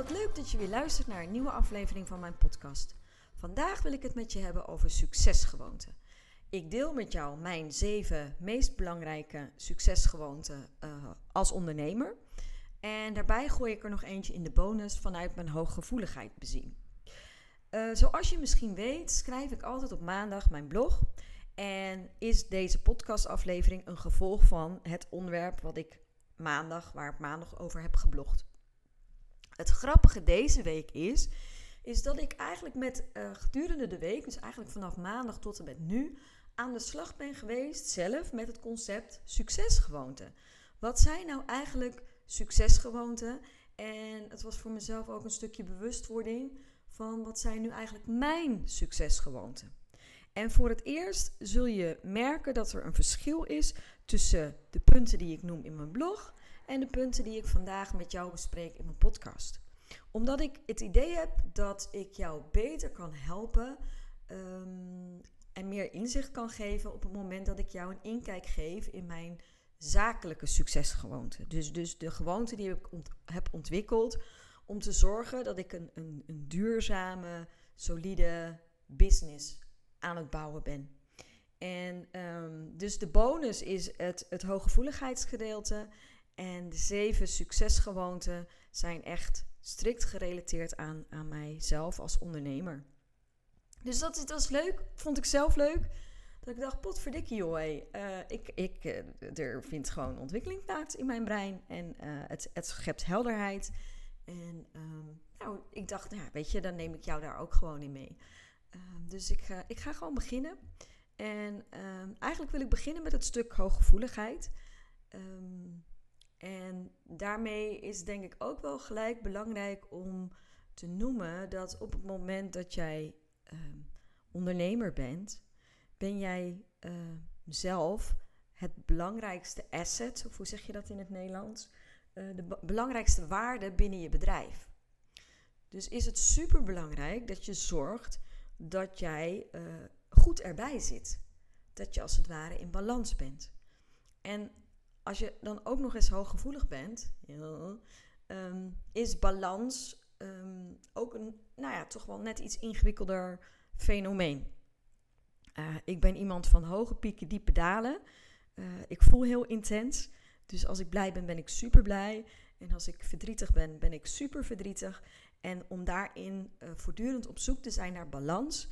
Wat leuk dat je weer luistert naar een nieuwe aflevering van mijn podcast. Vandaag wil ik het met je hebben over succesgewoonten. Ik deel met jou mijn zeven meest belangrijke succesgewoonten uh, als ondernemer. En daarbij gooi ik er nog eentje in de bonus vanuit mijn hooggevoeligheid bezien. Uh, zoals je misschien weet, schrijf ik altijd op maandag mijn blog. En is deze podcastaflevering een gevolg van het onderwerp wat ik maandag, waar ik maandag over heb geblogd. Het grappige deze week is, is dat ik eigenlijk met uh, gedurende de week, dus eigenlijk vanaf maandag tot en met nu, aan de slag ben geweest zelf met het concept succesgewoonten. Wat zijn nou eigenlijk succesgewoonten? En het was voor mezelf ook een stukje bewustwording van wat zijn nu eigenlijk mijn succesgewoonten. En voor het eerst zul je merken dat er een verschil is tussen de punten die ik noem in mijn blog en de punten die ik vandaag met jou bespreek in mijn podcast. Omdat ik het idee heb dat ik jou beter kan helpen um, en meer inzicht kan geven op het moment dat ik jou een inkijk geef in mijn zakelijke succesgewoonten. Dus, dus de gewoonten die ik heb ontwikkeld om te zorgen dat ik een, een, een duurzame, solide business aan het bouwen ben. En um, dus de bonus is het, het hooggevoeligheidsgedeelte. En de zeven succesgewoonten zijn echt strikt gerelateerd aan, aan mijzelf als ondernemer. Dus dat, dat is leuk. Vond ik zelf leuk. Dat ik dacht, potverdikkie joh. Hey. Uh, ik, ik, uh, er vindt gewoon ontwikkeling plaats in mijn brein. En uh, het, het schept helderheid. En um, nou, ik dacht, nou, weet je, dan neem ik jou daar ook gewoon in mee. Um, dus ik, ga, ik ga gewoon beginnen. En um, eigenlijk wil ik beginnen met het stuk hooggevoeligheid. En daarmee is denk ik ook wel gelijk belangrijk om te noemen dat op het moment dat jij ondernemer bent, ben jij uh, zelf het belangrijkste asset, of hoe zeg je dat in het Nederlands? Uh, de belangrijkste waarde binnen je bedrijf. Dus is het super belangrijk dat je zorgt dat jij uh, goed erbij zit. Dat je als het ware in balans bent. En als je dan ook nog eens hooggevoelig bent, ja, um, is balans um, ook een, nou ja, toch wel net iets ingewikkelder fenomeen. Uh, ik ben iemand van hoge pieken, diepe dalen. Uh, ik voel heel intens. Dus als ik blij ben, ben ik super blij. En als ik verdrietig ben, ben ik super verdrietig. En om daarin uh, voortdurend op zoek te zijn naar balans,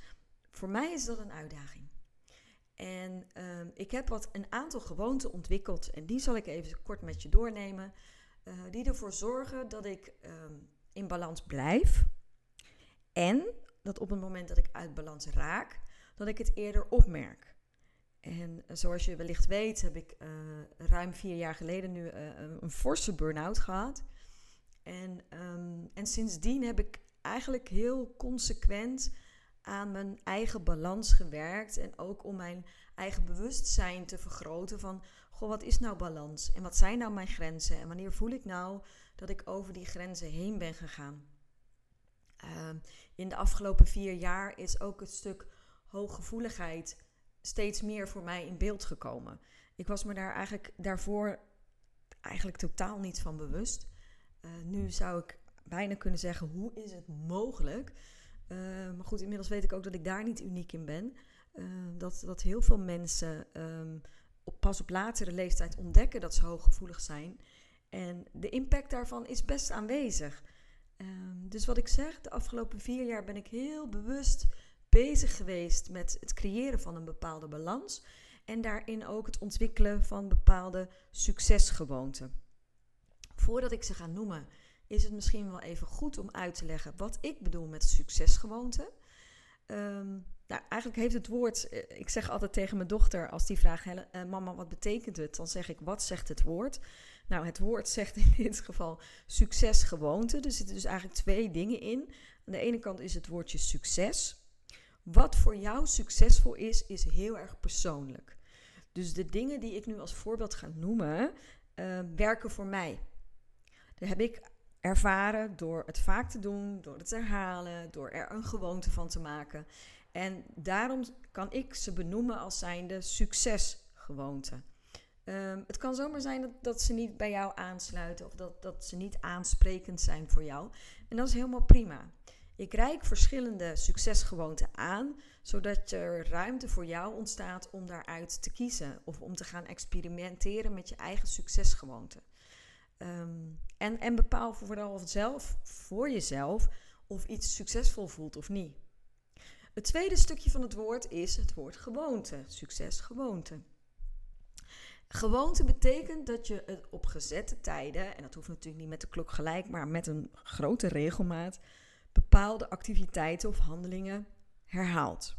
voor mij is dat een uitdaging. En ik heb wat een aantal gewoonten ontwikkeld. En die zal ik even kort met je doornemen. die ervoor zorgen dat ik um, in balans blijf. En dat op het moment dat ik uit balans raak, dat ik het eerder opmerk. En zoals je wellicht weet, heb ik uh, ruim vier jaar geleden nu een forse burn-out gehad. En, um, en sindsdien heb ik eigenlijk heel consequent aan mijn eigen balans gewerkt. En ook om mijn eigen bewustzijn te vergroten van... Goh, wat is nou balans? En wat zijn nou mijn grenzen? En wanneer voel ik nou dat ik over die grenzen heen ben gegaan? Uh, in de afgelopen vier jaar is ook het stuk hooggevoeligheid steeds meer voor mij in beeld gekomen. Ik was me daar eigenlijk daarvoor eigenlijk totaal niet van bewust. Uh, nu zou ik bijna kunnen zeggen: hoe is het mogelijk? Uh, maar goed, inmiddels weet ik ook dat ik daar niet uniek in ben. Uh, dat, dat heel veel mensen um, op, pas op latere leeftijd ontdekken dat ze hooggevoelig zijn. En de impact daarvan is best aanwezig. Um, dus wat ik zeg, de afgelopen vier jaar ben ik heel bewust bezig geweest met het creëren van een bepaalde balans en daarin ook het ontwikkelen van bepaalde succesgewoonten. Voordat ik ze ga noemen, is het misschien wel even goed om uit te leggen wat ik bedoel met succesgewoonten. Um, nou, eigenlijk heeft het woord, eh, ik zeg altijd tegen mijn dochter als die vraagt, uh, mama, wat betekent het? Dan zeg ik, wat zegt het woord? Nou, het woord zegt in dit geval succesgewoonte. Er zitten dus eigenlijk twee dingen in. Aan de ene kant is het woordje succes. Wat voor jou succesvol is, is heel erg persoonlijk. Dus de dingen die ik nu als voorbeeld ga noemen, uh, werken voor mij. Dat heb ik ervaren door het vaak te doen, door het te herhalen, door er een gewoonte van te maken. En daarom kan ik ze benoemen als zijnde succesgewoonten. Um, het kan zomaar zijn dat, dat ze niet bij jou aansluiten of dat, dat ze niet aansprekend zijn voor jou. En dat is helemaal prima. Ik reik verschillende succesgewoonten aan, zodat er ruimte voor jou ontstaat om daaruit te kiezen of om te gaan experimenteren met je eigen succesgewoonten. Um, en, en bepaal vooral zelf voor jezelf of iets succesvol voelt of niet. Het tweede stukje van het woord is het woord gewoonte. Succes, gewoonte. Gewoonte betekent dat je het op gezette tijden, en dat hoeft natuurlijk niet met de klok gelijk, maar met een grote regelmaat, bepaalde activiteiten of handelingen herhaalt.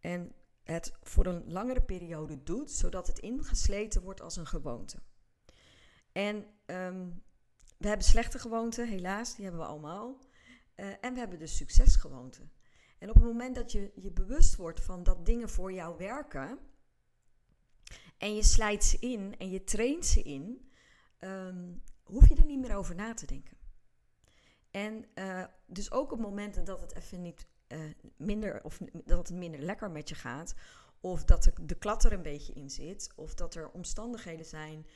En het voor een langere periode doet, zodat het ingesleten wordt als een gewoonte. En ehm, we hebben slechte gewoonten, helaas, die hebben we allemaal. Uh, en we hebben dus succesgewoonten. En op het moment dat je je bewust wordt van dat dingen voor jou werken, en je slijt ze in en je traint ze in, um, hoef je er niet meer over na te denken. En uh, dus ook op momenten dat het even niet uh, minder, of dat het minder lekker met je gaat, of dat de klat er een beetje in zit, of dat er omstandigheden zijn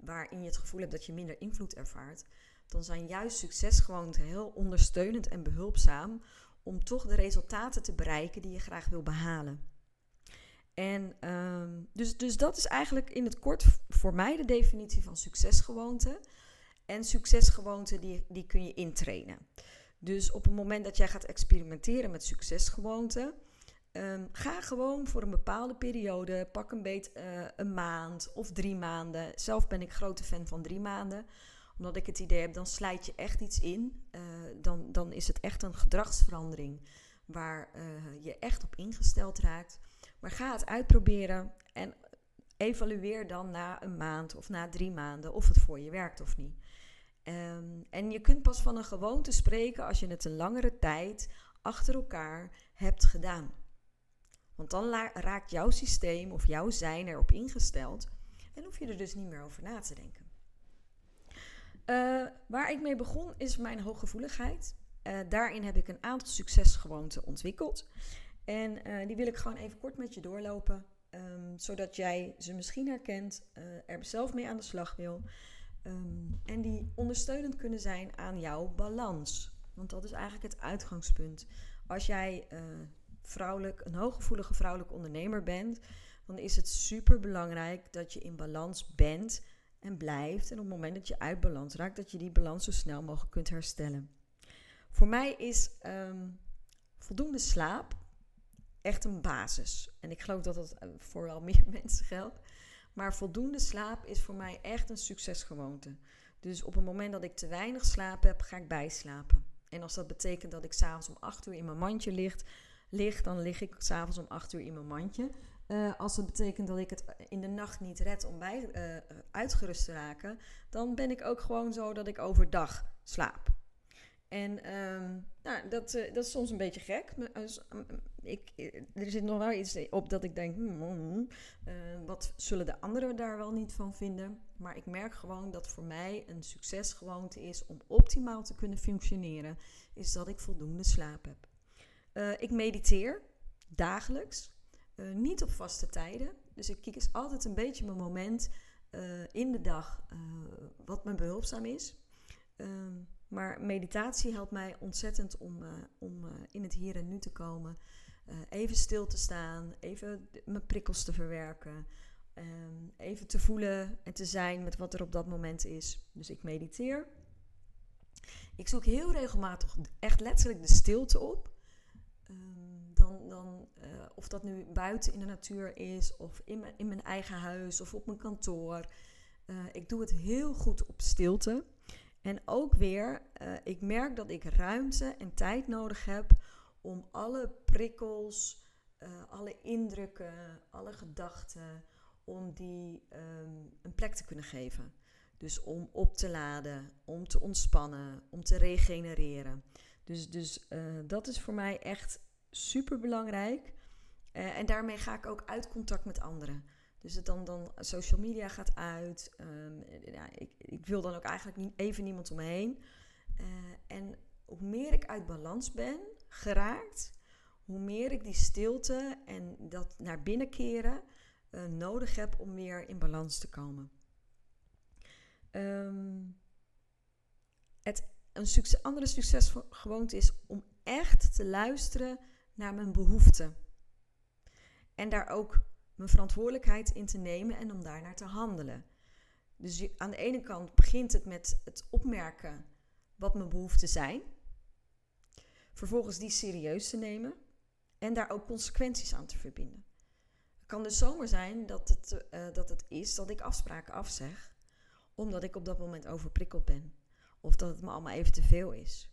waarin je het gevoel hebt dat je minder invloed ervaart, dan zijn juist succesgewoonten heel ondersteunend en behulpzaam om toch de resultaten te bereiken die je graag wil behalen. En um, dus, dus dat is eigenlijk in het kort voor mij de definitie van succesgewoonte. En succesgewoonten die, die kun je intrainen. Dus op het moment dat jij gaat experimenteren met succesgewoonten, um, ga gewoon voor een bepaalde periode, pak een beet uh, een maand of drie maanden. Zelf ben ik grote fan van drie maanden, omdat ik het idee heb, dan slijt je echt iets in. Uh, dan, dan is het echt een gedragsverandering waar uh, je echt op ingesteld raakt. Maar ga het uitproberen en evalueer dan na een maand of na drie maanden of het voor je werkt of niet. Um, en je kunt pas van een gewoonte spreken als je het een langere tijd achter elkaar hebt gedaan. Want dan raakt jouw systeem of jouw zijn erop ingesteld en hoef je er dus niet meer over na te denken. Uh, waar ik mee begon is mijn hooggevoeligheid. Uh, daarin heb ik een aantal succesgewoonten ontwikkeld. En uh, die wil ik gewoon even kort met je doorlopen. Um, zodat jij ze misschien herkent, er zelf mee aan de slag wil. Um, en die ondersteunend kunnen zijn aan jouw balans. Want dat is eigenlijk het uitgangspunt. Als jij vrouwelijk, een hooggevoelige vrouwelijke ondernemer bent, dan is het super belangrijk dat je in balans bent en blijft. En op het moment dat je uit balans raakt, dat je die balans zo snel mogelijk kunt herstellen. Voor mij is um, voldoende slaap echt een basis. En ik geloof dat dat eh, voor wel meer mensen geldt. Maar voldoende slaap is voor mij echt een succesgewoonte. Dus op het moment dat ik te weinig slaap heb, ga ik bijslapen. En als dat betekent dat ik s'avonds om 8 uur in mijn mandje ligt, lig, dan lig ik s'avonds om 8 uur in mijn mandje. Uh, als het betekent dat ik het in de nacht niet red om bij, uh, uitgerust te raken, dan ben ik ook gewoon zo dat ik overdag slaap. En um, nou, dat, uh, dat is soms een beetje gek. Ik, er zit nog wel iets op dat ik denk, hmm, hmm, hmm wat zullen de anderen daar wel niet van vinden? Maar ik merk gewoon dat voor mij een succesgewoonte is om optimaal te kunnen functioneren, is dat ik voldoende slaap heb. Uh, ik mediteer dagelijks, niet op vaste tijden. Dus ik kies altijd een beetje mijn moment in de dag wat me behulpzaam is. Ehm, maar meditatie helpt mij ontzettend om, om in het hier en nu te komen. Even stil te staan, even mijn prikkels te verwerken. Um, even te voelen en te zijn met wat er op dat moment is. Dus ik mediteer. Ik zoek heel regelmatig echt letterlijk de stilte op. Um, dan, dan, of dat nu buiten in de natuur is, of in mijn, in mijn eigen huis, of op mijn kantoor. ik doe het heel goed op stilte. En ook weer, uh, ik merk dat ik ruimte en tijd nodig heb om alle prikkels, eh, alle indrukken, alle gedachten, om die ehm, een plek te kunnen geven. Dus om op te laden, om te ontspannen, om te regenereren. Dus, dus uh, dat is voor mij echt super belangrijk. Uh, en daarmee ga ik ook uit contact met anderen. Dus het dan, dan social media gaat uit. Um, ja, ik, ik, wil dan ook eigenlijk niet, even niemand om me heen. Uh, en hoe meer ik uit balans ben geraakt, hoe meer ik die stilte en dat naar binnen keren nodig heb om weer in balans te komen. Um, het, een succes, andere succesgewoonte is om echt te luisteren naar mijn behoeften. En daar ook mijn verantwoordelijkheid in te nemen en om daarnaar te handelen. Dus aan de ene kant begint het met het opmerken wat mijn behoeften zijn. Vervolgens die serieus te nemen en daar ook consequenties aan te verbinden. Het kan dus zomaar zijn dat het, uh, dat het is dat ik afspraken afzeg, omdat ik op dat moment overprikkeld ben. Of dat het me allemaal even te veel is.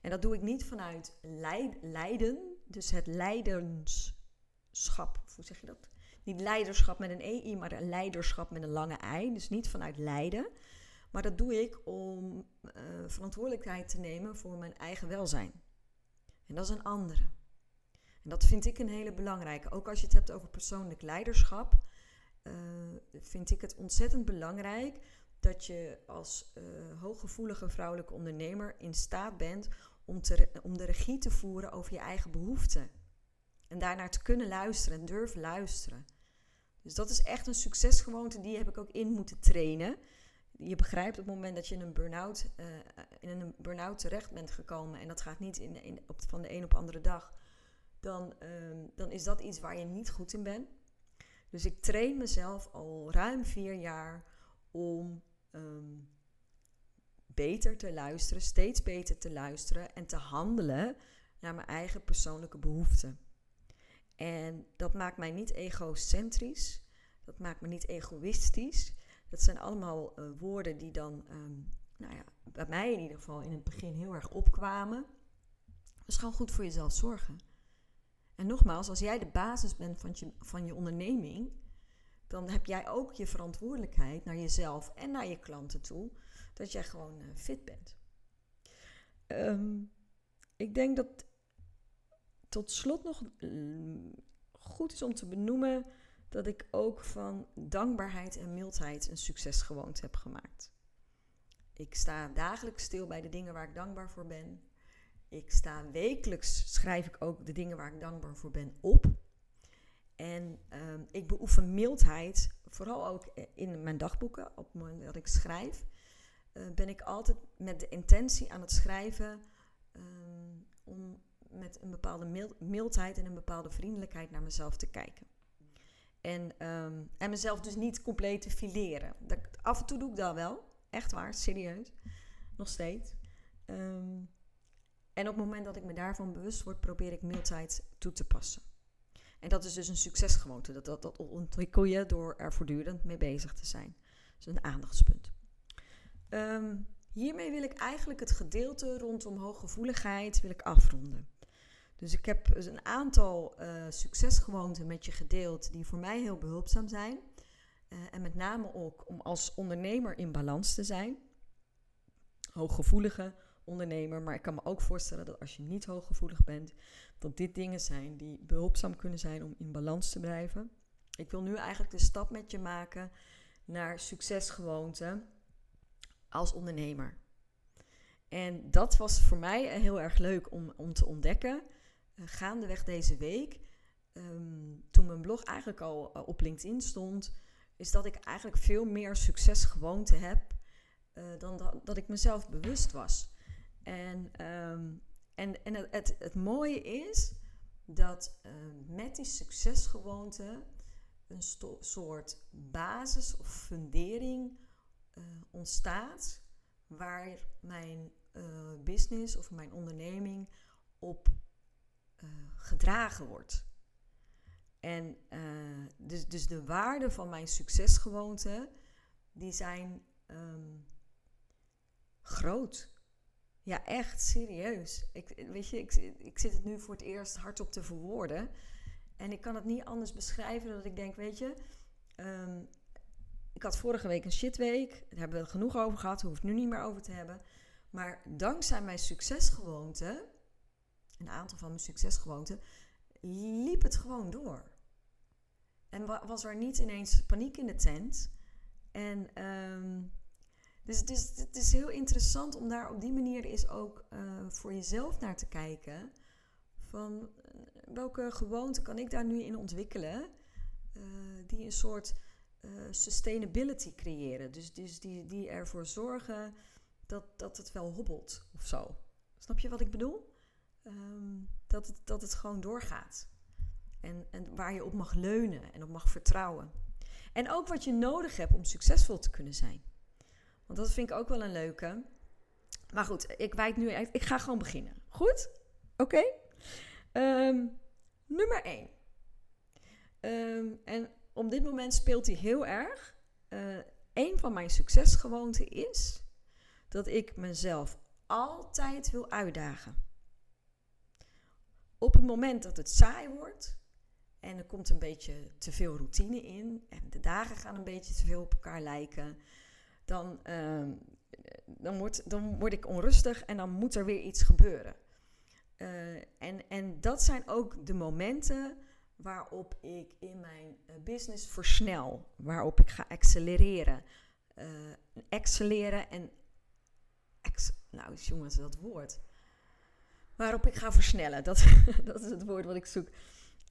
En dat doe ik niet vanuit lijden, dus het leidenschap. Hoe zeg je dat? Niet leiderschap met een EI, maar leiderschap met een lange ei. Dus niet vanuit lijden. Maar dat doe ik om uh, verantwoordelijkheid te nemen voor mijn eigen welzijn. En dat is een andere. En dat vind ik een hele belangrijke. Ook als je het hebt over persoonlijk leiderschap, uh, vind ik het ontzettend belangrijk dat je als uh, hooggevoelige vrouwelijke ondernemer in staat bent om, te, om de regie te voeren over je eigen behoeften. En daarnaar te kunnen luisteren en durven luisteren. Dus dat is echt een succesgewoonte, die heb ik ook in moeten trainen. Je begrijpt op het moment dat je in een burn-out, uh, in een burn-out terecht bent gekomen, en dat gaat niet in, in, op, van de een op andere dag, dan, uh, dan is dat iets waar je niet goed in bent. Dus ik train mezelf al ruim vier jaar om um, beter te luisteren, steeds beter te luisteren en te handelen naar mijn eigen persoonlijke behoeften. En dat maakt mij niet egocentrisch, dat maakt me niet egoïstisch. Dat zijn allemaal uh, woorden die dan, um, nou ja, bij mij in ieder geval in het begin heel erg opkwamen. Dus gewoon goed voor jezelf zorgen. En nogmaals, als jij de basis bent van je, van je onderneming, dan heb jij ook je verantwoordelijkheid naar jezelf en naar je klanten toe, dat jij gewoon uh, fit bent. Um, ik denk dat tot slot nog mm, goed is om te benoemen dat ik ook van dankbaarheid en mildheid een succesgewoonte heb gemaakt. Ik sta dagelijks stil bij de dingen waar ik dankbaar voor ben. Ik sta wekelijks, schrijf ik ook de dingen waar ik dankbaar voor ben op. En um, ik beoefen mildheid, vooral ook in mijn dagboeken. Op het moment dat ik schrijf, uh, ben ik altijd met de intentie aan het schrijven um, om met een bepaalde mildheid en een bepaalde vriendelijkheid naar mezelf te kijken. En, um, en mezelf dus niet compleet te fileren. Dat, af en toe doe ik dat wel. Echt waar, serieus. Nog steeds. En op het moment dat ik me daarvan bewust word, probeer ik mildheid toe te passen. En dat is dus een succesgewoonte. Dat, dat, dat ontwikkel je door er voortdurend mee bezig te zijn. Dus een aandachtspunt. Um, hiermee wil ik eigenlijk het gedeelte rondom hooggevoeligheid wil ik afronden. Dus ik heb dus een aantal uh, succesgewoonten met je gedeeld die voor mij heel behulpzaam zijn. Uh, en met name ook om als ondernemer in balans te zijn. Hooggevoelige ondernemer, maar ik kan me ook voorstellen dat als je niet hooggevoelig bent, dat dit dingen zijn die behulpzaam kunnen zijn om in balans te blijven. Ik wil nu eigenlijk de stap met je maken naar succesgewoonten als ondernemer. En dat was voor mij heel erg leuk om, om te ontdekken. Uh, gaandeweg deze week, um, toen mijn blog eigenlijk al uh, op LinkedIn stond, is dat ik eigenlijk veel meer succesgewoonten heb uh, dan dat, ik mezelf bewust was. En, um, en, en het, het, het, mooie is dat met die succesgewoonten een soort basis of fundering ontstaat waar mijn business of mijn onderneming op uh, gedragen wordt. En dus, dus de waarden van mijn succesgewoonten, die zijn um, groot. Ja, echt serieus. Ik, weet je, ik, ik zit het nu voor het eerst hardop te verwoorden. En ik kan het niet anders beschrijven dan dat ik denk, weet je, ehm, ik had vorige week een shitweek. Daar hebben we het genoeg over gehad. Hoef het nu niet meer over te hebben. Maar dankzij mijn succesgewoonte, een aantal van mijn succesgewoonten, liep het gewoon door. En was er niet ineens paniek in de tent. En um, dus het is, het is heel interessant om daar op die manier is ook uh, voor jezelf naar te kijken. Van uh, welke gewoonte kan ik daar nu in ontwikkelen? Uh, die een soort sustainability creëren. Dus, dus die, die ervoor zorgen dat, dat het wel hobbelt of zo. Snap je wat ik bedoel? Um, dat, het, dat het gewoon doorgaat. En, en waar je op mag leunen en op mag vertrouwen. En ook wat je nodig hebt om succesvol te kunnen zijn. Want dat vind ik ook wel een leuke. Maar goed, ik wijk nu echt. Ik ga gewoon beginnen. Goed? Oké? Ehm, nummer 1. Ehm, en op dit moment speelt hij heel erg. Uh, een van mijn succesgewoonten is dat ik mezelf altijd wil uitdagen. Op het moment dat het saai wordt en er komt een beetje te veel routine in en de dagen gaan een beetje te veel op elkaar lijken, dan, uh, dan, word, dan word ik onrustig en dan moet er weer iets gebeuren. Uh, en, en dat zijn ook de momenten waarop ik in mijn eh, business versnel, waarop ik ga accelereren. Uh, accelereren en. Nou, jongens, dat woord. Waarop ik ga versnellen. Dat, dat is het woord wat ik zoek.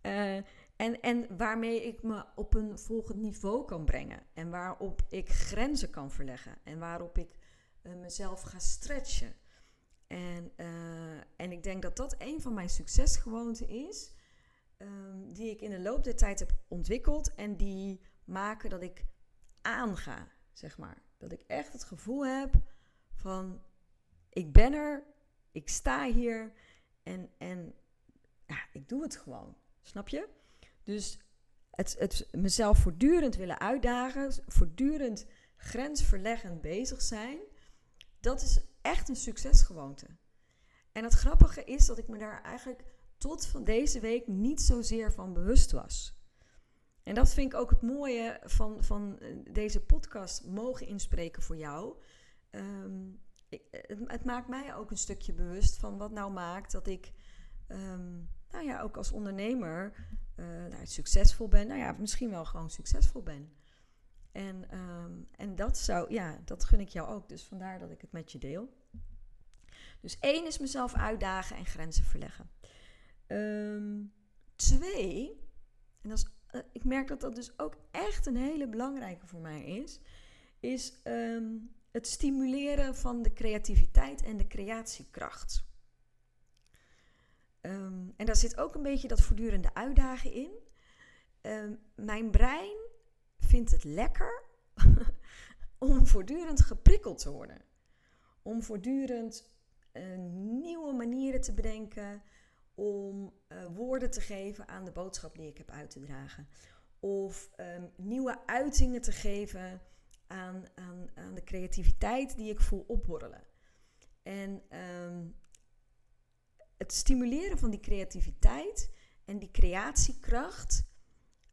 Uh, en, en waarmee ik me op een volgend niveau kan brengen. En waarop ik grenzen kan verleggen. En waarop ik uh, mezelf ga stretchen. En, uh, en ik denk dat dat een van mijn succesgewoonten is. Um, die ik in de loop der tijd heb ontwikkeld. En die maken dat ik aanga, zeg maar. Dat ik echt het gevoel heb van... Ik ben er, ik sta hier en, en ja, ik doe het gewoon. Snap je? Dus het, het mezelf voortdurend willen uitdagen, voortdurend grensverleggend bezig zijn, dat is echt een succesgewoonte. En het grappige is dat ik me daar eigenlijk tot van deze week niet zozeer van bewust was. En dat vind ik ook het mooie van, van eh, deze podcast mogen inspreken voor jou. Um, ik, het, het, maakt mij ook een stukje bewust van wat nou maakt dat ik, um, nou ja, ook als ondernemer uh, nou, succesvol ben. Nou ja, misschien wel gewoon succesvol ben. En, um, en dat zou, ja, dat gun ik jou ook. Dus vandaar dat ik het met je deel. Dus één is mezelf uitdagen en grenzen verleggen. Um, twee, en dat is, uh, ik merk dat dat dus ook echt een hele belangrijke voor mij is, is um, het stimuleren van de creativiteit en de creatiekracht. Um, en daar zit ook een beetje dat voortdurende uitdagen in. Um, mijn brein vindt het lekker om voortdurend geprikkeld te worden. Om voortdurend nieuwe manieren te bedenken. Om uh, woorden te geven aan de boodschap die ik heb uit te dragen. Of um, nieuwe uitingen te geven aan, aan, aan de creativiteit die ik voel opborrelen. En het stimuleren van die creativiteit en die creatiekracht,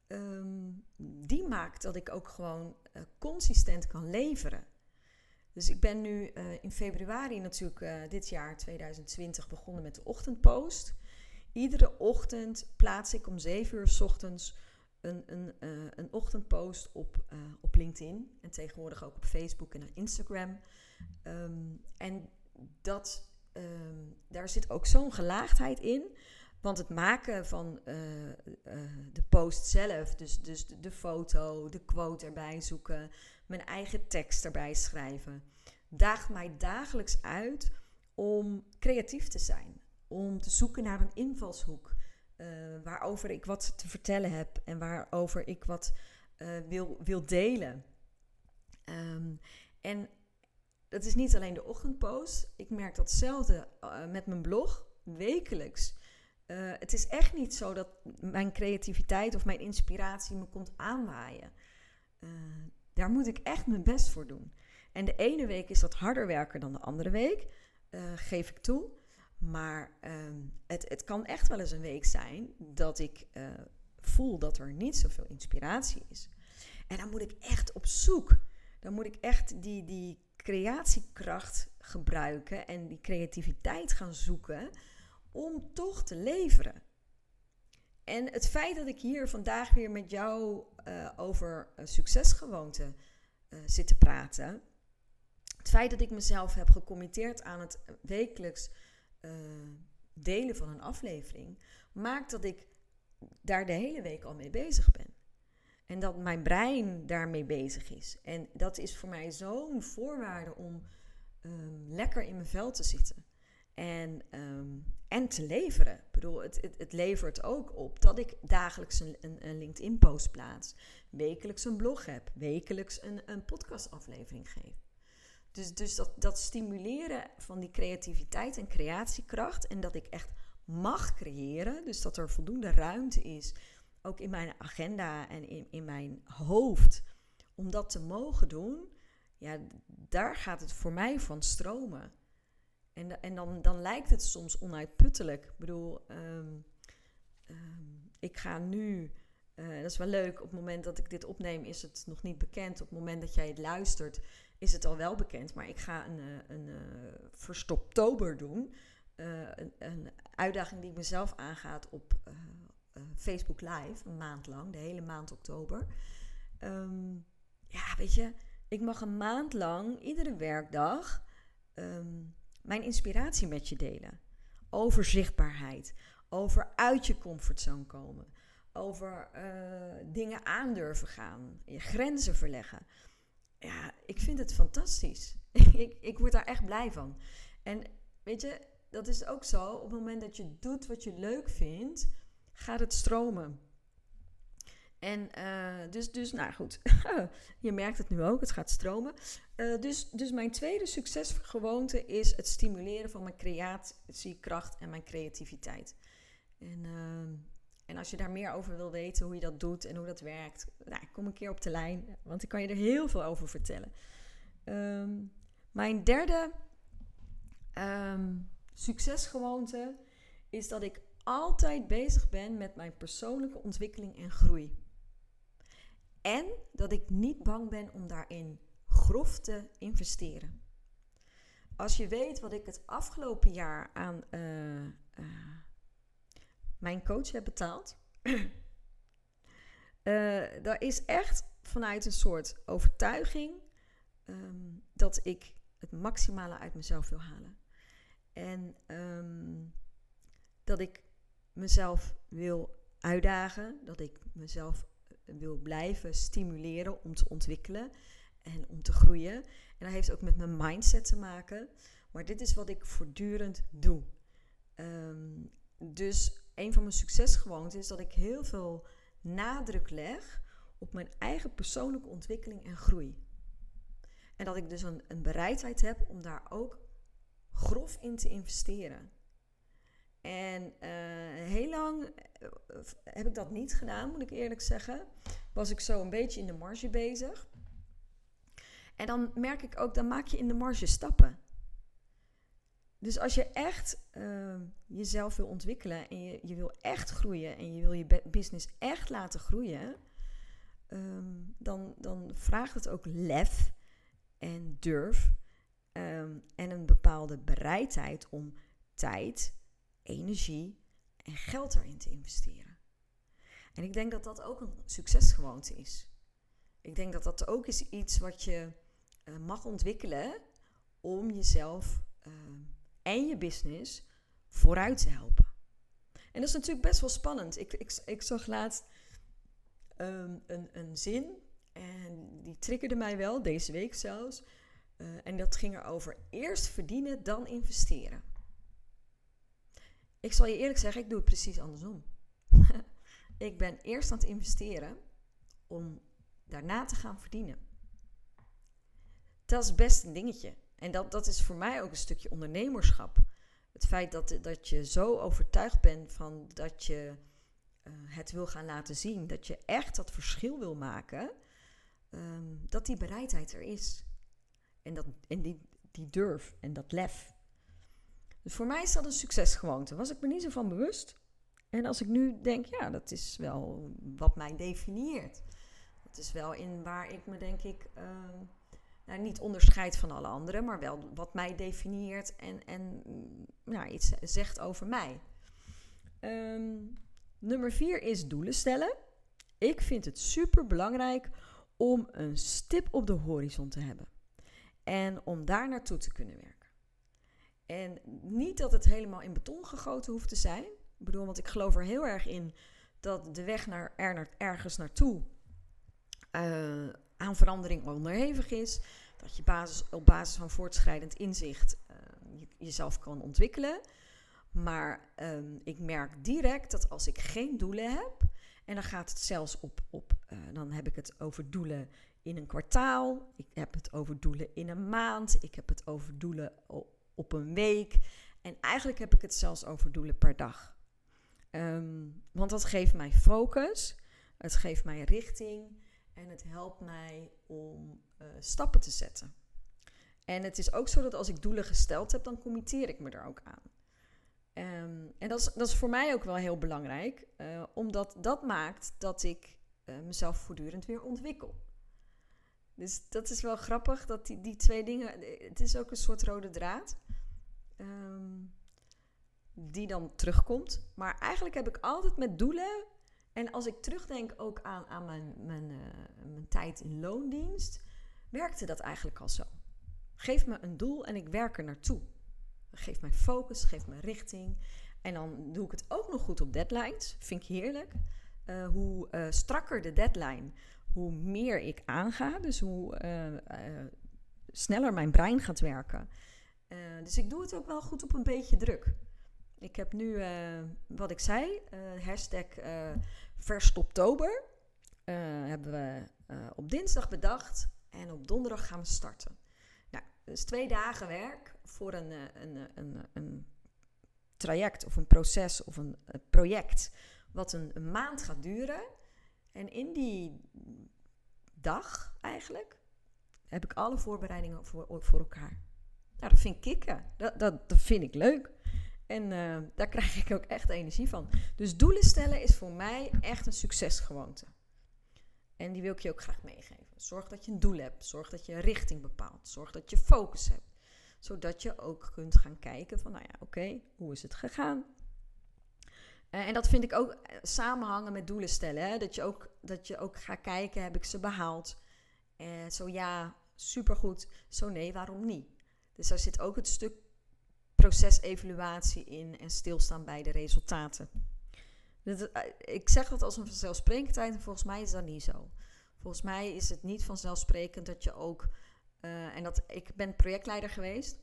um, die maakt dat ik ook gewoon uh, consistent kan leveren. Dus ik ben nu uh, in februari natuurlijk uh, dit jaar 2020 begonnen met de ochtendpost. Iedere ochtend plaats ik om 7 uur s ochtends een, een, een ochtendpost op, op LinkedIn. En tegenwoordig ook op Facebook en Instagram. Um, en dat um, daar zit ook zo'n gelaagdheid in. Want het maken van uh, uh, de post zelf, dus, dus de, foto, de quote erbij zoeken, mijn eigen tekst erbij schrijven, daagt mij dagelijks uit om creatief te zijn. Om te zoeken naar een invalshoek uh, waarover ik wat te vertellen heb en waarover ik wat wil, wil delen. Um, en dat is niet alleen de ochtendpost. Ik merk datzelfde uh, met mijn blog, wekelijks. Uh, het is echt niet zo dat mijn creativiteit of mijn inspiratie me komt aanwaaien. Uh, daar moet ik echt mijn best voor doen. En de ene week is dat harder werken dan de andere week. geef ik toe. Maar ehm, het, het kan echt wel eens een week zijn dat ik voel dat er niet zoveel inspiratie is. En dan moet ik echt op zoek. Dan moet ik echt die, die creatiekracht gebruiken en die creativiteit gaan zoeken om toch te leveren. En het feit dat ik hier vandaag weer met jou uh, over succesgewoonten uh, zit te praten. Het feit dat ik mezelf heb gecommitteerd aan het wekelijks delen van een aflevering, maakt dat ik daar de hele week al mee bezig ben. En dat mijn brein daarmee bezig is. En dat is voor mij zo'n voorwaarde om um, lekker in mijn vel te zitten. En, um, en te leveren. Ik bedoel, het, het, het, levert ook op dat ik dagelijks een, een, een LinkedIn-post plaats. Wekelijks een blog heb. Wekelijks een, een podcastaflevering geef. Dus, dus dat, dat stimuleren van die creativiteit en creatiekracht. En dat ik echt mag creëren. Dus dat er voldoende ruimte is. Ook in mijn agenda en in, in mijn hoofd. Om dat te mogen doen. Ja, daar gaat het voor mij van stromen. En, en dan, dan lijkt het soms onuitputtelijk. Ik bedoel, um, um, ik ga nu. Uh, dat is wel leuk. Op het moment dat ik dit opneem, is het nog niet bekend. Op het moment dat jij het luistert, is het al wel bekend. Maar ik ga een, een, een uh, verstoptober doen. Een, een, uitdaging die ik mezelf aangaat op Facebook Live. Een maand lang, de hele maand oktober. Um, ja, weet je, ik mag een maand lang, iedere werkdag mijn inspiratie met je delen. Over zichtbaarheid, over uit je comfortzone komen, over uh, dingen aandurven gaan, je grenzen verleggen. Ja, ik vind het fantastisch. ik, ik word daar echt blij van. En weet je, dat is ook zo. Op het moment dat je doet wat je leuk vindt, gaat het stromen. En uh, dus, dus, nou goed, je merkt het nu ook, het gaat stromen. Uh, dus, dus mijn tweede succesgewoonte is het stimuleren van mijn creatiekracht en mijn creativiteit. En, uh, en als je daar meer over wil weten, hoe je dat doet en hoe dat werkt, nou, kom een keer op de lijn, want ik kan je er heel veel over vertellen. Um, mijn derde um, succesgewoonte is dat ik altijd bezig ben met mijn persoonlijke ontwikkeling en groei. En dat ik niet bang ben om daarin grof te investeren. Als je weet wat ik het afgelopen jaar aan uh, uh, mijn coach heb betaald. uh, dat is echt vanuit een soort overtuiging um, dat ik het maximale uit mezelf wil halen. En um, dat ik mezelf wil uitdagen, dat ik mezelf wil blijven stimuleren om te ontwikkelen en om te groeien. En dat heeft ook met mijn mindset te maken. Maar dit is wat ik voortdurend doe. Um, dus een van mijn succesgewoonten is dat ik heel veel nadruk leg op mijn eigen persoonlijke ontwikkeling en groei. En dat ik dus een, een bereidheid heb om daar ook grof in te investeren. En uh, heel lang eh, heb ik dat niet gedaan, moet ik eerlijk zeggen. Was ik zo een beetje in de marge bezig. En dan merk ik ook, dan maak je in de marge stappen. Dus als je echt uh, jezelf wil ontwikkelen en je, wil echt groeien en je wil je business echt laten groeien, um, dan, dan vraagt het ook lef en durf um, en een bepaalde bereidheid om tijd, energie en geld erin te investeren. En ik denk dat dat ook een succesgewoonte is. Ik denk dat dat ook is iets wat je uh, mag ontwikkelen om jezelf uh, en je business vooruit te helpen. En dat is natuurlijk best wel spannend. Ik, ik, ik zag laatst um, een, een zin en die triggerde mij wel, deze week zelfs. Uh, en dat ging erover eerst verdienen, dan investeren. Ik zal je eerlijk zeggen, ik doe het precies andersom. ik ben eerst aan het investeren om daarna te gaan verdienen. Dat is best een dingetje. En dat, dat is voor mij ook een stukje ondernemerschap. Het feit dat, dat je zo overtuigd bent van dat je uh, het wil gaan laten zien, dat je echt dat verschil wil maken, um, dat die bereidheid er is. En, dat, en die, die durf en dat lef. Dus voor mij is dat een succesgewoonte. Was ik me niet zo van bewust. En als ik nu denk, ja, dat is wel wat mij definieert. Dat is wel in waar ik me denk ik ehm, nou, niet onderscheid van alle anderen, maar wel wat mij definieert en, en nou, iets zegt over mij. Ehm, nummer vier is doelen stellen. Ik vind het super belangrijk om een stip op de horizon te hebben. En om daar naartoe te kunnen werken. En niet dat het helemaal in beton gegoten hoeft te zijn. Ik bedoel, want ik geloof er heel erg in dat de weg naar, er, ergens naartoe uh, aan verandering onderhevig is. Dat je basis, op basis van voortschrijdend inzicht uh, jezelf kan ontwikkelen. Maar um, ik merk direct dat als ik geen doelen heb, en dan gaat het zelfs op, op uh, dan heb ik het over doelen in een kwartaal, ik heb het over doelen in een maand, ik heb het over doelen op, op een week. En eigenlijk heb ik het zelfs over doelen per dag. Um, want dat geeft mij focus, het geeft mij richting en het helpt mij om uh, stappen te zetten. En het is ook zo dat als ik doelen gesteld heb, dan committeer ik me er ook aan. Um, en dat is, dat is voor mij ook wel heel belangrijk, uh, omdat dat maakt dat ik uh, mezelf voortdurend weer ontwikkel. Dus dat is wel grappig, dat die, die twee dingen, het is ook een soort rode draad, um, die dan terugkomt. Maar eigenlijk heb ik altijd met doelen, en als ik terugdenk ook aan, aan mijn, mijn, uh, mijn tijd in loondienst, werkte dat eigenlijk al zo. Geef me een doel en ik werk er naartoe. Geef mij focus, geef me richting. En dan doe ik het ook nog goed op deadlines. Vind ik heerlijk. Uh, hoe uh, strakker de deadline, hoe meer ik aanga. Dus hoe uh, sneller mijn brein gaat werken. dus ik doe het ook wel goed op een beetje druk. Ik heb nu, wat ik zei, hashtag Verstoptober. hebben we op dinsdag bedacht. En op donderdag gaan we starten. Nou, dus twee dagen werk voor een, een, een, een traject of een proces of een project wat een, maand gaat duren. En in die dag eigenlijk heb ik alle voorbereidingen voor, voor elkaar. Nou, dat vind ik kicken. Dat, dat, dat vind ik leuk. En uh, daar krijg ik ook echt energie van. Dus doelen stellen is voor mij echt een succesgewoonte. En die wil ik je ook graag meegeven. Zorg dat je een doel hebt. Zorg dat je een richting bepaalt. Zorg dat je focus hebt zodat je ook kunt gaan kijken van, nou ja, oké, hoe is het gegaan? Uh, en dat vind ik ook eh, samenhangen met doelen stellen. Hè? Dat, je ook, dat je ook gaat kijken, heb ik ze behaald? Uh, zo ja, supergoed. Zo nee, waarom niet? Dus daar zit ook het stuk procesevaluatie in en stilstaan bij de resultaten. Ik zeg dat als een vanzelfsprekendheid en volgens mij is dat niet zo. Volgens mij is het niet vanzelfsprekend dat je ook en dat, ik ben projectleider geweest.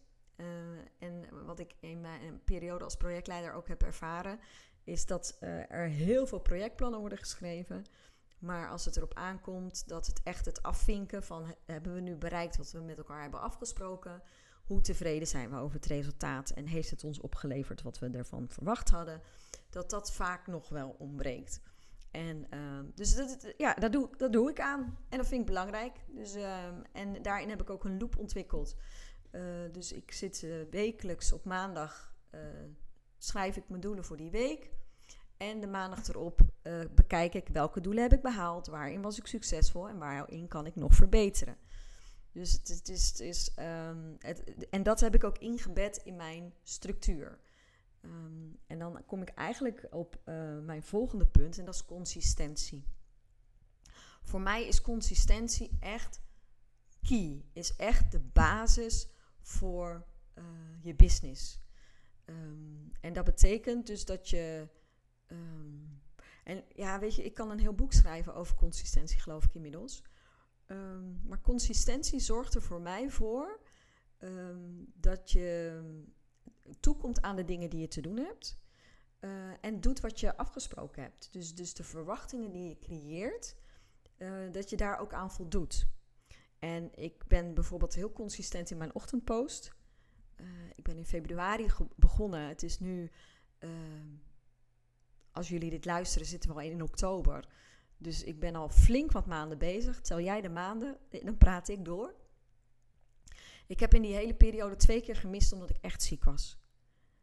En wat ik in mijn periode als projectleider ook heb ervaren, is dat uh, er heel veel projectplannen worden geschreven. Maar als het erop aankomt dat het echt het afvinken van hebben we nu bereikt wat we met elkaar hebben afgesproken, hoe tevreden zijn we over het resultaat en heeft het ons opgeleverd wat we ervan verwacht hadden, dat dat vaak nog wel ontbreekt. En uh, dus dat, ja, dat, doe, dat doe ik aan. En dat vind ik belangrijk. Dus, uh, en daarin heb ik ook een loop ontwikkeld. Uh, dus ik zit eh, wekelijks op maandag, schrijf ik mijn doelen voor die week. En de maandag erop bekijk ik welke doelen heb ik behaald, waarin was ik succesvol en waarin kan ik nog verbeteren. Dus het, is, het is um, het, en dat heb ik ook ingebed in mijn structuur. Um, en dan kom ik eigenlijk op uh, mijn volgende punt en dat is consistentie. Voor mij is consistentie echt key, is echt de basis voor uh, je business. Um, en dat betekent dus dat je. Um, en ja, weet je, ik kan een heel boek schrijven over consistentie, geloof ik inmiddels. maar consistentie zorgt er voor mij voor dat je toekomt aan de dingen die je te doen hebt. Uh, en doet wat je afgesproken hebt. Dus, dus de verwachtingen die je creëert, uh, dat je daar ook aan voldoet. En ik ben bijvoorbeeld heel consistent in mijn ochtendpost. Uh, ik ben in februari begonnen. Het is nu, als jullie dit luisteren, zitten we al in oktober. Dus ik ben al flink wat maanden bezig. Tel jij de maanden, dan praat ik door. Ik heb in die hele periode twee keer gemist omdat ik echt ziek was.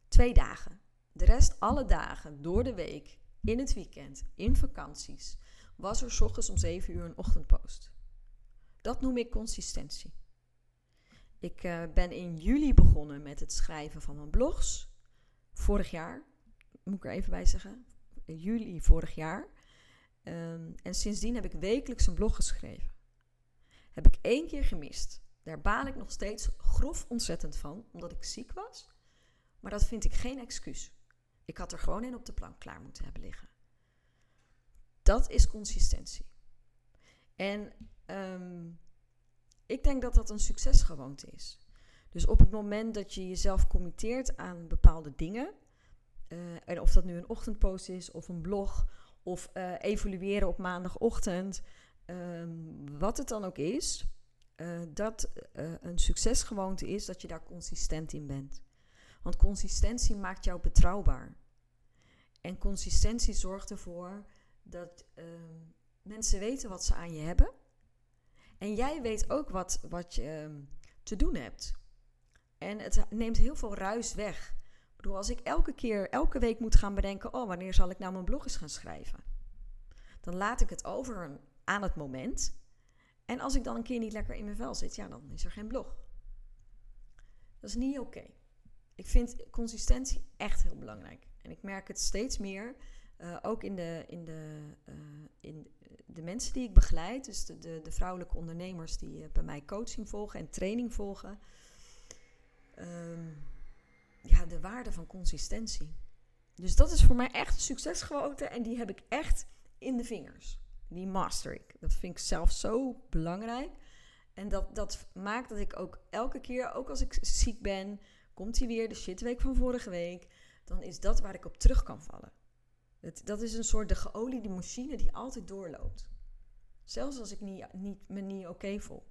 Twee dagen. De rest, alle dagen, door de week, in het weekend, in vakanties, was er s ochtends om 7 uur een ochtendpost. Dat noem ik consistentie. Ik uh, ben in juli begonnen met het schrijven van mijn blogs. Vorig jaar, moet ik er even bij zeggen. Juli vorig jaar. Um, en sindsdien heb ik wekelijks een blog geschreven. Heb ik één keer gemist. Daar baal ik nog steeds grof ontzettend van, omdat ik ziek was. Maar dat vind ik geen excuus. Ik had er gewoon in op de plank klaar moeten hebben liggen. Dat is consistentie. En um, ik denk dat dat een succesgewoonte is. Dus op het moment dat je jezelf committeert aan bepaalde dingen, uh, en of dat nu een ochtendpost is of een blog of uh, evalueren op maandagochtend, um, wat het dan ook is, uh, dat een succesgewoonte is dat je daar consistent in bent. Want consistentie maakt jou betrouwbaar. En consistentie zorgt ervoor dat ehm, mensen weten wat ze aan je hebben. En jij weet ook wat, wat je ehm, te doen hebt. En het neemt heel veel ruis weg. Ik bedoel, als ik elke keer, elke week moet gaan bedenken: oh, wanneer zal ik nou mijn blog eens gaan schrijven? Dan laat ik het over aan het moment. En als ik dan een keer niet lekker in mijn vel zit, ja, dan is er geen blog. Dat is niet oké. Ik vind consistentie echt heel belangrijk. En ik merk het steeds meer, uh, ook in de, in, de, in de mensen die ik begeleid, dus de, de, de vrouwelijke ondernemers die uh, bij mij coaching volgen en training volgen. Um, ja, de waarde van consistentie. Dus dat is voor mij echt een succesgewoonte en die heb ik echt in de vingers. Die master ik. Dat vind ik zelf zo belangrijk. En dat, dat maakt dat ik ook elke keer, ook als ik ziek ben, komt hij weer, de shitweek van vorige week, dan is dat waar ik op terug kan vallen. Dat is een soort de geoliede machine die altijd doorloopt. Zelfs als ik niet, niet, me niet oké voel.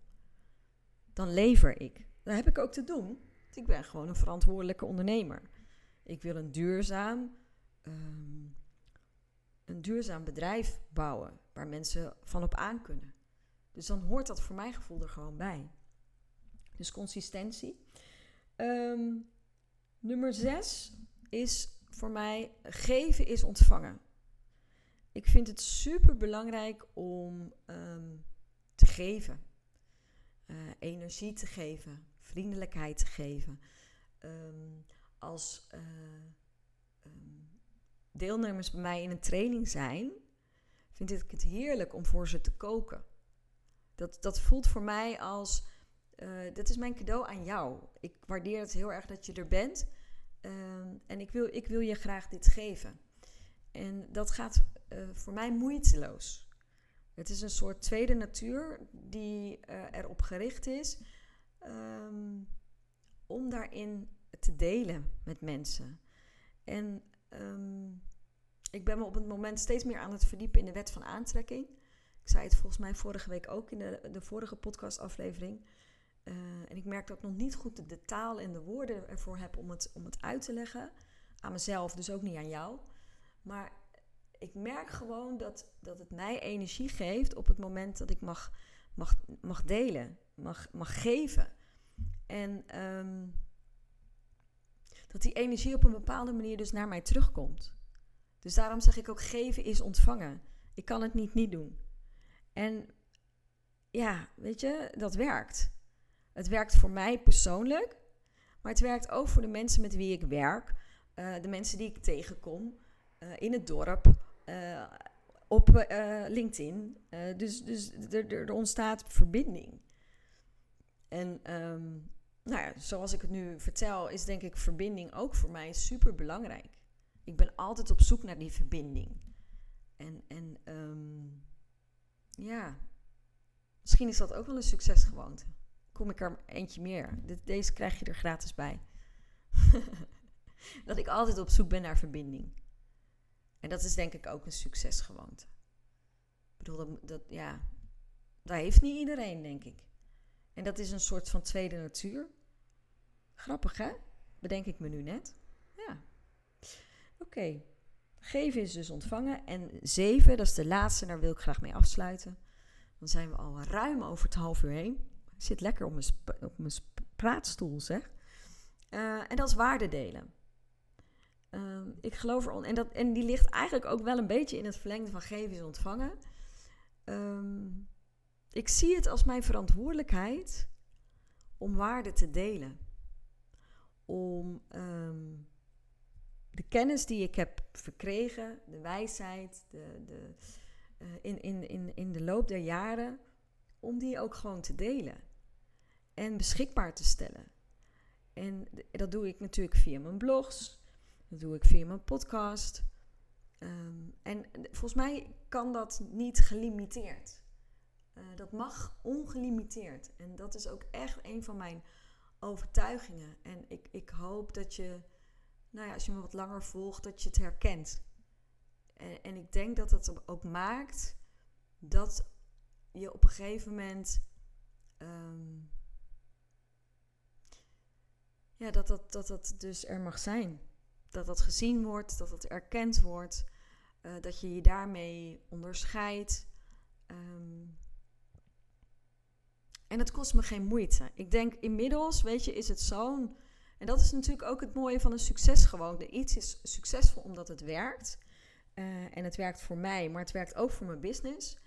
Dan lever ik. Dat heb ik ook te doen. Want ik ben gewoon een verantwoordelijke ondernemer. Ik wil een duurzaam, um, een duurzaam bedrijf bouwen waar mensen van op aan kunnen. Dus dan hoort dat voor mijn gevoel er gewoon bij. Dus consistentie. Um, nummer zes is voor mij geven is ontvangen. Ik vind het super belangrijk om um, te geven. Uh, energie te geven, vriendelijkheid te geven. Um, als uh, deelnemers bij mij in een training zijn, vind ik het heerlijk om voor ze te koken. Dat, dat voelt voor mij als uh, dit is mijn cadeau aan jou. Ik waardeer het heel erg dat je er bent. Uh, en ik wil, ik wil je graag dit geven. En dat gaat uh, voor mij moeiteloos. Het is een soort tweede natuur die uh, erop gericht is um, om daarin te delen met mensen. En um, ik ben me op het moment steeds meer aan het verdiepen in de wet van aantrekking. Ik zei het volgens mij vorige week ook in de, de vorige podcastaflevering. Uh, en ik merk dat ik nog niet goed de taal en de woorden ervoor heb om het, om het uit te leggen. Aan mezelf, dus ook niet aan jou. Maar ik merk gewoon dat, dat het mij energie geeft op het moment dat ik mag, mag, mag delen, mag, mag geven. En um, dat die energie op een bepaalde manier dus naar mij terugkomt. Dus daarom zeg ik ook: geven is ontvangen. Ik kan het niet niet doen. En ja, weet je, dat werkt. Het werkt voor mij persoonlijk, maar het werkt ook voor de mensen met wie ik werk, uh, de mensen die ik tegenkom uh, in het dorp, uh, op LinkedIn. dus dus er, er, ontstaat verbinding. En um, nou ja, zoals ik het nu vertel, is denk ik verbinding ook voor mij super belangrijk. Ik ben altijd op zoek naar die verbinding. En, en um, ja, misschien is dat ook wel een succesgewoonte kom ik er eentje meer. Deze krijg je er gratis bij. dat ik altijd op zoek ben naar verbinding. En dat is denk ik ook een succesgewoonte. Ik bedoel, dat, dat, ja, dat heeft niet iedereen, denk ik. En dat is een soort van tweede natuur. Grappig, hè? Bedenk ik me nu net. Ja. Oké. Okay. Geven is dus ontvangen. En zeven, dat is de laatste, daar wil ik graag mee afsluiten. Dan zijn we al ruim over het half uur heen zit lekker op mijn, op mijn praatstoel, zeg. Uh, en dat is waarde delen. Ehm, ik geloof erom. En, dat, en die ligt eigenlijk ook wel een beetje in het verlengde van geven is ontvangen. Ehm, ik zie het als mijn verantwoordelijkheid om waarde te delen. Om ehm, de kennis die ik heb verkregen, de wijsheid, de, de, uh, in, in, in, in de loop der jaren, om die ook gewoon te delen en beschikbaar te stellen. En dat doe ik natuurlijk via mijn blogs, dat doe ik via mijn podcast. Um, en volgens mij kan dat niet gelimiteerd. Uh, dat mag ongelimiteerd. En dat is ook echt een van mijn overtuigingen. En ik, ik hoop dat je, nou ja, als je me wat langer volgt, dat je het herkent. En, en ik denk dat dat ook maakt dat je op een gegeven moment. Um, ja, dat dat, dat dat dus er mag zijn. Dat dat gezien wordt, dat dat erkend wordt. Uh, dat je je daarmee onderscheidt. Um, en het kost me geen moeite. Ik denk inmiddels, weet je, is het zo'n. En dat is natuurlijk ook het mooie van een succesgewoonte. Iets is succesvol omdat het werkt. Uh, en het werkt voor mij, maar het werkt ook voor mijn business.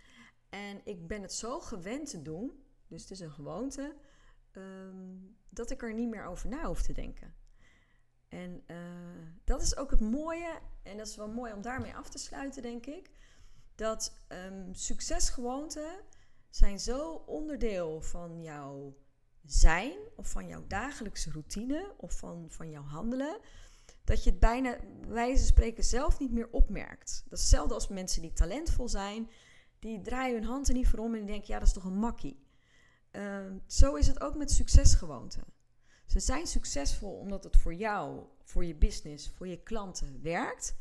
En ik ben het zo gewend te doen, dus het is een gewoonte, um, dat ik er niet meer over na hoef te denken. En uh, dat is ook het mooie, en dat is wel mooi om daarmee af te sluiten, denk ik. Dat um, succesgewoonten zijn zo onderdeel van jouw zijn, of van jouw dagelijkse routine, of van, van jouw handelen, dat je het bijna, wijze van spreken, zelf niet meer opmerkt. Dat is hetzelfde als mensen die talentvol zijn, die draaien hun hand er niet voor om en denken, ja, dat is toch een makkie. Uh, zo is het ook met succesgewoonten. Ze zijn succesvol omdat het voor jou, voor je business, voor je klanten werkt.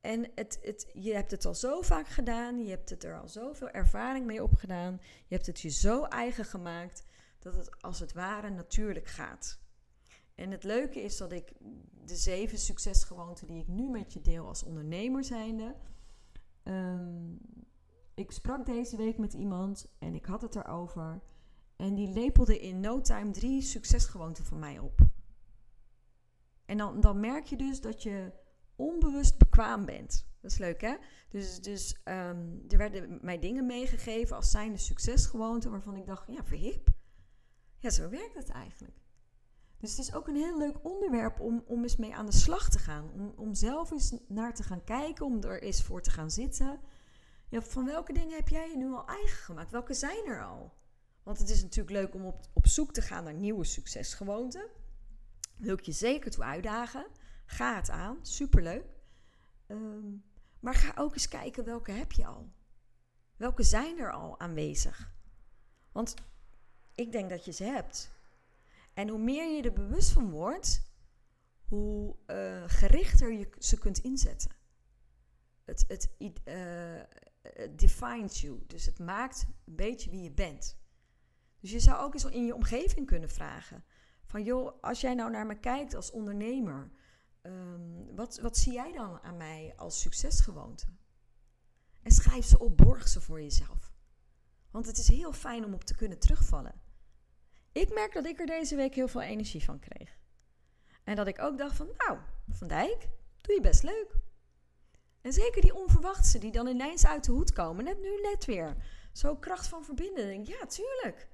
En het, het, je hebt het al zo vaak gedaan, je hebt het er al zoveel ervaring mee opgedaan, je hebt het je zo eigen gemaakt dat het als het ware natuurlijk gaat. En het leuke is dat ik de zeven succesgewoonten die ik nu met je deel als ondernemer zijnde. Um, ik sprak deze week met iemand en ik had het erover. En die lepelde in no time drie succesgewoonten van mij op. En dan, dan merk je dus dat je onbewust bekwaam bent. Dat is leuk, hè? Dus, dus um, er werden mij dingen meegegeven als zijnde succesgewoonten... waarvan ik dacht, ja, verhip. Ja, zo werkt het eigenlijk. Dus het is ook een heel leuk onderwerp om, om eens mee aan de slag te gaan. Om, om zelf eens naar te gaan kijken, om er eens voor te gaan zitten. Ja, van welke dingen heb jij je nu al eigen gemaakt? Welke zijn er al? Want het is natuurlijk leuk om op, op zoek te gaan naar nieuwe succesgewoonten. Wil ik je zeker toe uitdagen. Ga het aan, superleuk. Um, maar ga ook eens kijken welke heb je al. Welke zijn er al aanwezig? Want ik denk dat je ze hebt. En hoe meer je er bewust van wordt, hoe uh, gerichter je ze kunt inzetten. Het, het uh, defines you. Dus het maakt een beetje wie je bent. Dus je zou ook eens in je omgeving kunnen vragen. Van joh, als jij nou naar me kijkt als ondernemer, um, wat, wat zie jij dan aan mij als succesgewoonte? En schrijf ze op, borg ze voor jezelf. Want het is heel fijn om op te kunnen terugvallen. Ik merk dat ik er deze week heel veel energie van kreeg. En dat ik ook dacht van, nou, Van Dijk, doe je best leuk. En zeker die onverwachte die dan ineens uit de hoed komen, net nu net weer. Zo kracht van verbinden. ja, tuurlijk.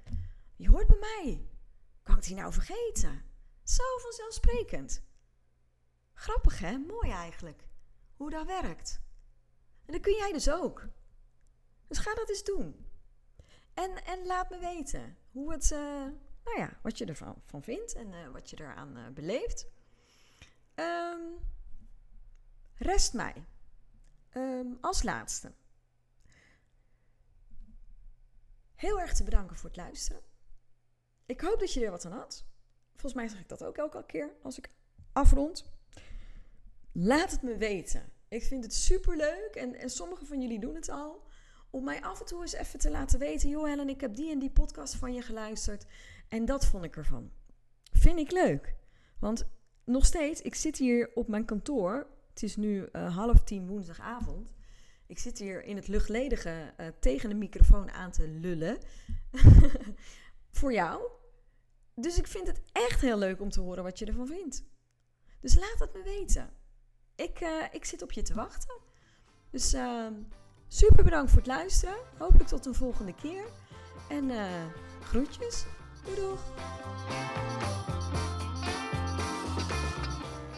Die hoort bij mij. Kan ik die nou vergeten? Zo vanzelfsprekend. Grappig hè? Mooi eigenlijk. Hoe dat werkt. En dat kun jij dus ook. Dus ga dat eens doen. En, en laat me weten hoe het, uh, nou ja, wat je ervan van vindt en uh, wat je eraan uh, beleeft. Um, rest mij um, als laatste heel erg te bedanken voor het luisteren. Ik hoop dat je er wat aan had. Volgens mij zeg ik dat ook elke keer als ik afrond. Laat het me weten. Ik vind het super leuk en, en sommigen van jullie doen het al. Om mij af en toe eens even te laten weten: joh, Helen, ik heb die en die podcast van je geluisterd. En dat vond ik ervan. Vind ik leuk. Want nog steeds, ik zit hier op mijn kantoor. Het is nu uh, half tien woensdagavond. Ik zit hier in het luchtledige uh, tegen de microfoon aan te lullen. voor jou. Dus ik vind het echt heel leuk om te horen wat je ervan vindt. Dus laat het me weten. ik, uh, ik zit op je te wachten. Dus uh, super bedankt voor het luisteren. Hopelijk tot een volgende keer. En uh, groetjes. Doei doeg.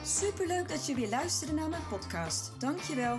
Superleuk dat je weer luisterde naar mijn podcast. Dankjewel.